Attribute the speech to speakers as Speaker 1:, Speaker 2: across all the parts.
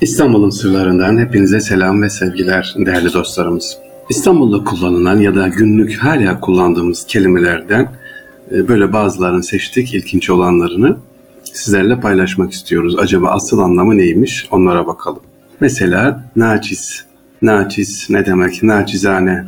Speaker 1: İstanbul'un sırlarından hepinize selam ve sevgiler değerli dostlarımız. İstanbul'da kullanılan ya da günlük hala kullandığımız kelimelerden e, böyle bazılarını seçtik, ilginç olanlarını sizlerle paylaşmak istiyoruz. Acaba asıl anlamı neymiş onlara bakalım. Mesela naçiz. Naçiz ne demek? Naçizane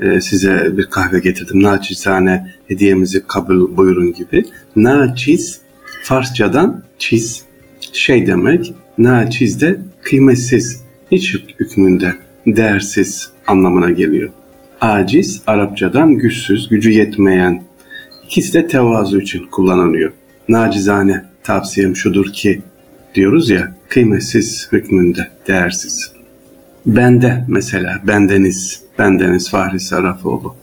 Speaker 1: e, size bir kahve getirdim. Naçizane hediyemizi kabul buyurun gibi. Naçiz Farsçadan çiz şey demek. Naçiz de kıymetsiz, hiç hükmünde, değersiz anlamına geliyor. Aciz Arapçadan güçsüz, gücü yetmeyen. İkisi de tevazu için kullanılıyor. Nacizane tavsiyem şudur ki diyoruz ya kıymetsiz hükmünde, değersiz. Bende mesela, bendeniz, bendeniz Fahri Sarrafoğlu.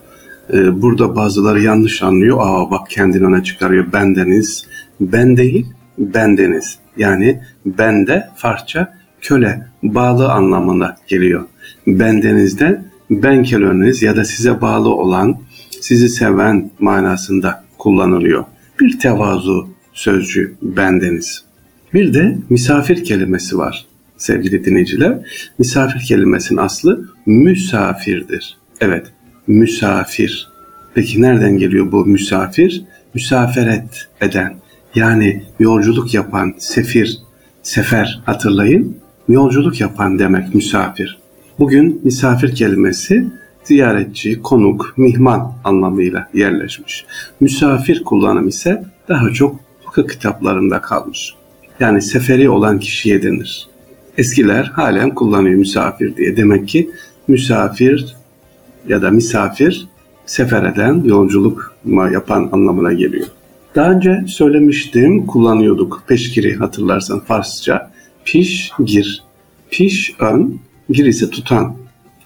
Speaker 1: Ee, burada bazıları yanlış anlıyor. Aa bak kendini öne çıkarıyor. Bendeniz, ben değil, bendeniz. Yani bende Farsça köle, bağlı anlamına geliyor. Bendenizde ben köleniz ya da size bağlı olan, sizi seven manasında kullanılıyor. Bir tevazu sözcüğü bendeniz. Bir de misafir kelimesi var sevgili dinleyiciler. Misafir kelimesinin aslı misafirdir. Evet, misafir. Peki nereden geliyor bu misafir? Müsaferet eden, yani yolculuk yapan, sefir, sefer hatırlayın. Yolculuk yapan demek misafir. Bugün misafir kelimesi ziyaretçi, konuk, mihman anlamıyla yerleşmiş. Misafir kullanım ise daha çok fıkıh kitaplarında kalmış. Yani seferi olan kişiye denir. Eskiler halen kullanıyor misafir diye. Demek ki misafir ya da misafir sefer eden, yolculuk yapan anlamına geliyor. Daha önce söylemiştim, kullanıyorduk peşkiri hatırlarsan Farsça. Piş, gir. Piş, ön, gir ise tutan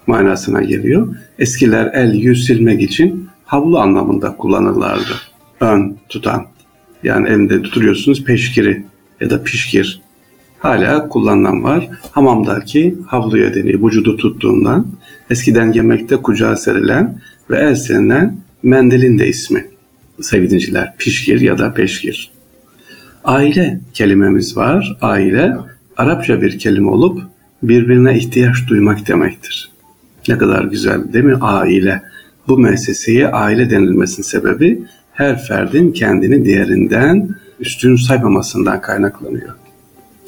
Speaker 1: manasına geliyor. Eskiler el yüz silmek için havlu anlamında kullanırlardı. Ön, tutan. Yani elinde tutuyorsunuz peşkiri ya da pişkir. Hala kullanılan var. Hamamdaki havluya deniyor vücudu tuttuğundan. Eskiden yemekte kucağa serilen ve el serilen mendilin de ismi sevgili pişkir ya da peşkir. Aile kelimemiz var. Aile Arapça bir kelime olup birbirine ihtiyaç duymak demektir. Ne kadar güzel değil mi? Aile. Bu müesseseye aile denilmesinin sebebi her ferdin kendini diğerinden üstün saymamasından kaynaklanıyor.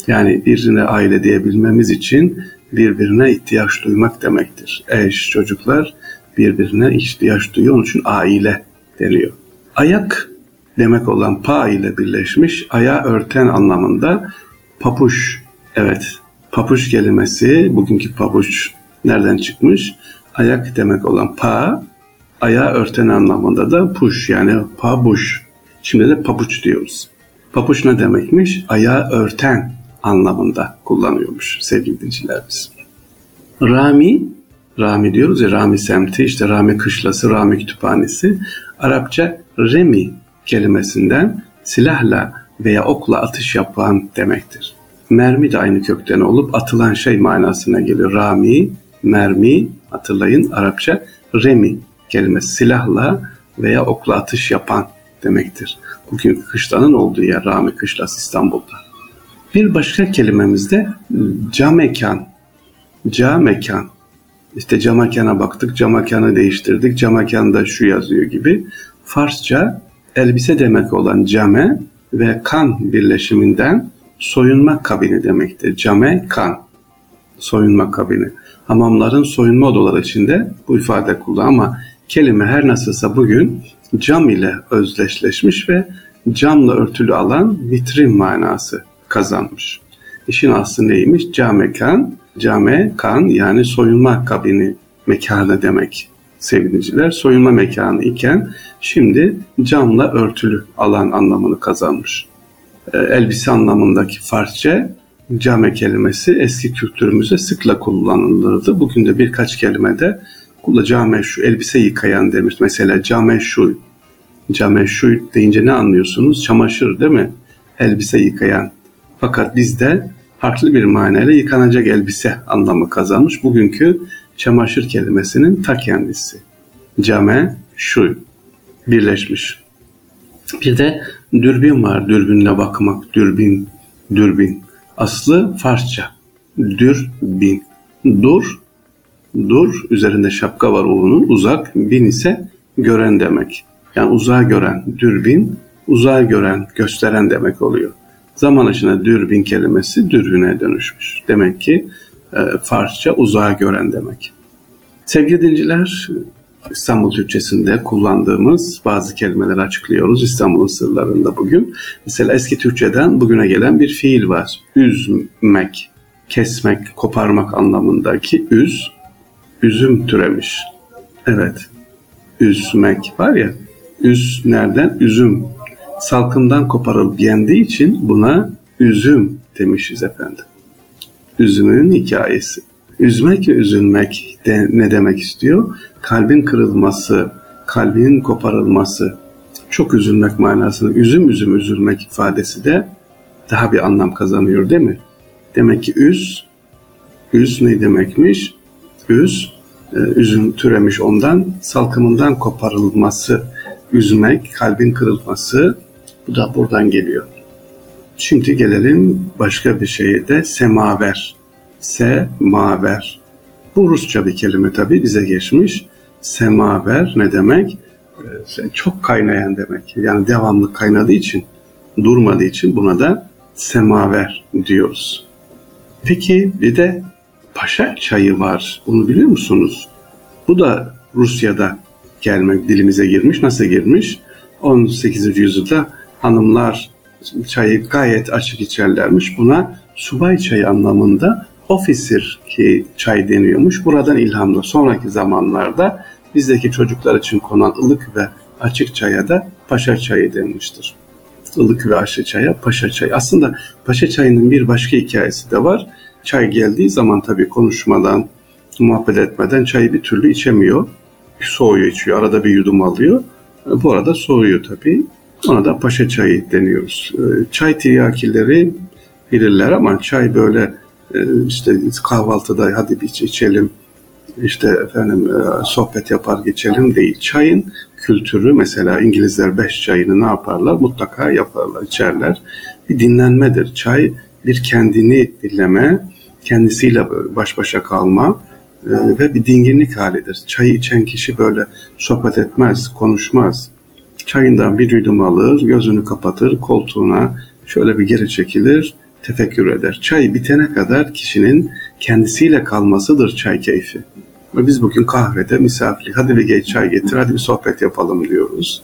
Speaker 1: Yani birine aile diyebilmemiz için birbirine ihtiyaç duymak demektir. Eş, çocuklar birbirine ihtiyaç duyuyor. Onun için aile deniyor. Ayak demek olan pa ile birleşmiş aya örten anlamında papuş. Evet papuş kelimesi bugünkü papuç nereden çıkmış? Ayak demek olan pa aya örten anlamında da puş yani pabuş. Şimdi de papuç diyoruz. Papuç ne demekmiş? Aya örten anlamında kullanıyormuş sevgili dincilerimiz. Rami, Rami diyoruz ya Rami semti, işte Rami kışlası, Rami kütüphanesi. Arapça remi kelimesinden silahla veya okla atış yapan demektir. Mermi de aynı kökten olup atılan şey manasına geliyor. Rami, mermi hatırlayın Arapça remi kelimesi silahla veya okla atış yapan demektir. Bugün kışlanın olduğu yer Rami Kışlası İstanbul'da. Bir başka kelimemiz de camekan. Camekan. İşte camakana baktık, camakanı değiştirdik, camakanda şu yazıyor gibi. Farsça elbise demek olan came ve kan birleşiminden soyunma kabini demektir. Came, kan. Soyunma kabini. Hamamların soyunma odaları içinde bu ifade kullan ama kelime her nasılsa bugün cam ile özdeşleşmiş ve camla örtülü alan vitrin manası kazanmış. İşin aslı neymiş? Came kan, came kan yani soyunma kabini mekanı demek sevgiliciler. Soyunma mekanı iken şimdi camla örtülü alan anlamını kazanmış. E, elbise anlamındaki Farsça came kelimesi eski kültürümüzde sıkla kullanılırdı. Bugün de birkaç kelimede kula came şu elbise yıkayan demiş. Mesela came şu came şu deyince ne anlıyorsunuz? Çamaşır değil mi? Elbise yıkayan. Fakat bizde farklı bir manayla yıkanacak elbise anlamı kazanmış. Bugünkü çamaşır kelimesinin ta kendisi. Came, şu birleşmiş. Bir de dürbün var. Dürbünle bakmak. Dürbün, dürbün. Aslı Farsça. dürbin. Dur, dur üzerinde şapka var oğlunun uzak, bin ise gören demek. Yani uzağa gören, dürbin, uzağa gören, gösteren demek oluyor. Zaman içinde dürbin kelimesi dürbüne dönüşmüş. Demek ki e, Farsça uzağa gören demek. Sevgili dinciler, İstanbul Türkçesinde kullandığımız bazı kelimeleri açıklıyoruz İstanbul'un sırlarında bugün. Mesela eski Türkçeden bugüne gelen bir fiil var. Üzmek, kesmek, koparmak anlamındaki üz, üzüm türemiş. Evet, üzmek var ya, üz nereden? Üzüm. Salkımdan koparılıp yendiği için buna üzüm demişiz efendim. Üzümün hikayesi. Üzmek ve üzülmek de ne demek istiyor? Kalbin kırılması, kalbinin koparılması, çok üzülmek manasında üzüm üzüm üzülmek ifadesi de daha bir anlam kazanıyor değil mi? Demek ki üz, üz ne demekmiş? Üz, e, üzüm türemiş ondan, salkımından koparılması, üzmek, kalbin kırılması, bu da buradan geliyor. Şimdi gelelim başka bir şeye de semaver. Semaver. Bu Rusça bir kelime tabi bize geçmiş. Semaver ne demek? Ee, çok kaynayan demek. Yani devamlı kaynadığı için, durmadığı için buna da semaver diyoruz. Peki bir de paşa çayı var. Bunu biliyor musunuz? Bu da Rusya'da gelmek dilimize girmiş. Nasıl girmiş? 18. yüzyılda hanımlar çayı gayet açık içerlermiş. Buna subay çayı anlamında ofisir ki çay deniyormuş. Buradan ilhamla sonraki zamanlarda bizdeki çocuklar için konan ılık ve açık çaya da paşa çayı denmiştir. Ilık ve açık çaya paşa çayı. Aslında paşa çayının bir başka hikayesi de var. Çay geldiği zaman tabii konuşmadan, muhabbet etmeden çayı bir türlü içemiyor. Soğuyor içiyor. Arada bir yudum alıyor. Bu arada soğuyor tabii. Ona da paşa çayı deniyoruz. Ee, çay tiryakileri bilirler ama çay böyle e, işte kahvaltıda hadi bir içelim işte efendim e, sohbet yapar geçelim değil. Çayın kültürü mesela İngilizler beş çayını ne yaparlar? Mutlaka yaparlar, içerler. Bir dinlenmedir. Çay bir kendini dinleme, kendisiyle baş başa kalma e, ve bir dinginlik halidir. Çayı içen kişi böyle sohbet etmez, konuşmaz. Çayından bir yudum alır, gözünü kapatır, koltuğuna şöyle bir geri çekilir, tefekkür eder. Çay bitene kadar kişinin kendisiyle kalmasıdır çay keyfi. Ve biz bugün kahvede misafirlik, hadi bir geç çay getir, hadi bir sohbet yapalım diyoruz.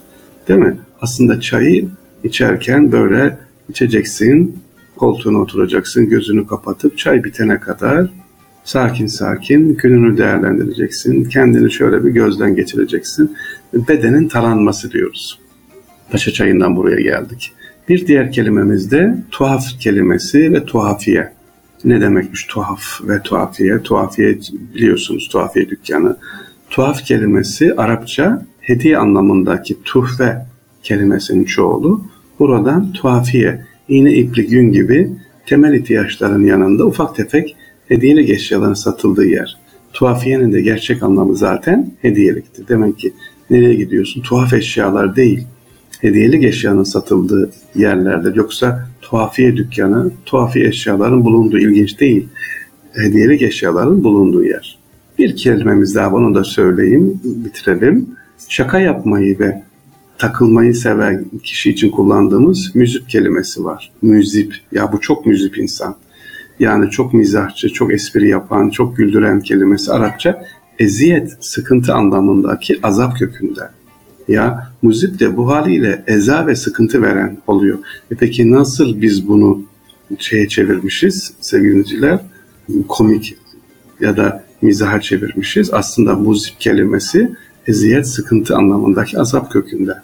Speaker 1: Değil mi? Aslında çayı içerken böyle içeceksin, koltuğuna oturacaksın, gözünü kapatıp çay bitene kadar sakin sakin gününü değerlendireceksin. Kendini şöyle bir gözden geçireceksin. Bedenin taranması diyoruz. Paşa çayından buraya geldik. Bir diğer kelimemiz de tuhaf kelimesi ve tuhafiye. Ne demekmiş tuhaf ve tuhafiye? Tuhafiye biliyorsunuz tuhafiye dükkanı. Tuhaf kelimesi Arapça hediye anlamındaki tuhfe kelimesinin çoğulu. Buradan tuhafiye, iğne iplik yün gibi temel ihtiyaçların yanında ufak tefek hediyelik eşyaların satıldığı yer. Tuhafiyenin de gerçek anlamı zaten hediyeliktir. Demek ki nereye gidiyorsun? Tuhaf eşyalar değil, hediyelik eşyanın satıldığı yerlerdir. Yoksa tuhafiye dükkanı, tuhafiye eşyaların bulunduğu ilginç değil. Hediyelik eşyaların bulunduğu yer. Bir kelimemiz daha onu da söyleyeyim, bitirelim. Şaka yapmayı ve takılmayı seven kişi için kullandığımız müzip kelimesi var. Müzip. Ya bu çok müzip insan. Yani çok mizahçı, çok espri yapan, çok güldüren kelimesi Arapça eziyet, sıkıntı anlamındaki azap kökünden. Ya muzip de bu haliyle eza ve sıkıntı veren oluyor. E peki nasıl biz bunu şeye çevirmişiz sevgiliciler? Komik ya da mizaha çevirmişiz. Aslında muzip kelimesi eziyet, sıkıntı anlamındaki azap kökünde.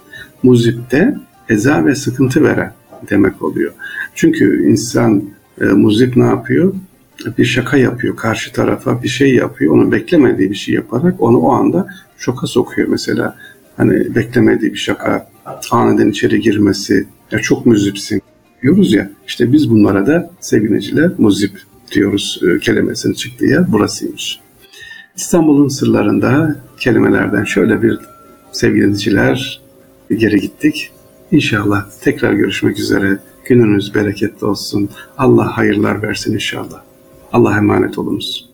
Speaker 1: Muzip de eza ve sıkıntı veren demek oluyor. Çünkü insan e, muzip ne yapıyor? Bir şaka yapıyor karşı tarafa bir şey yapıyor. Onu beklemediği bir şey yaparak onu o anda şoka sokuyor mesela hani beklemediği bir şaka, aniden içeri girmesi, ya çok müzipsin diyoruz ya. İşte biz bunlara da sevgiliciler muzip diyoruz e, kelimesinin çıktığı yer burasıymış. İstanbul'un sırlarında kelimelerden şöyle bir sevgiliciler geri gittik. İnşallah tekrar görüşmek üzere. Gününüz bereketli olsun. Allah hayırlar versin inşallah. Allah'a emanet olunuz.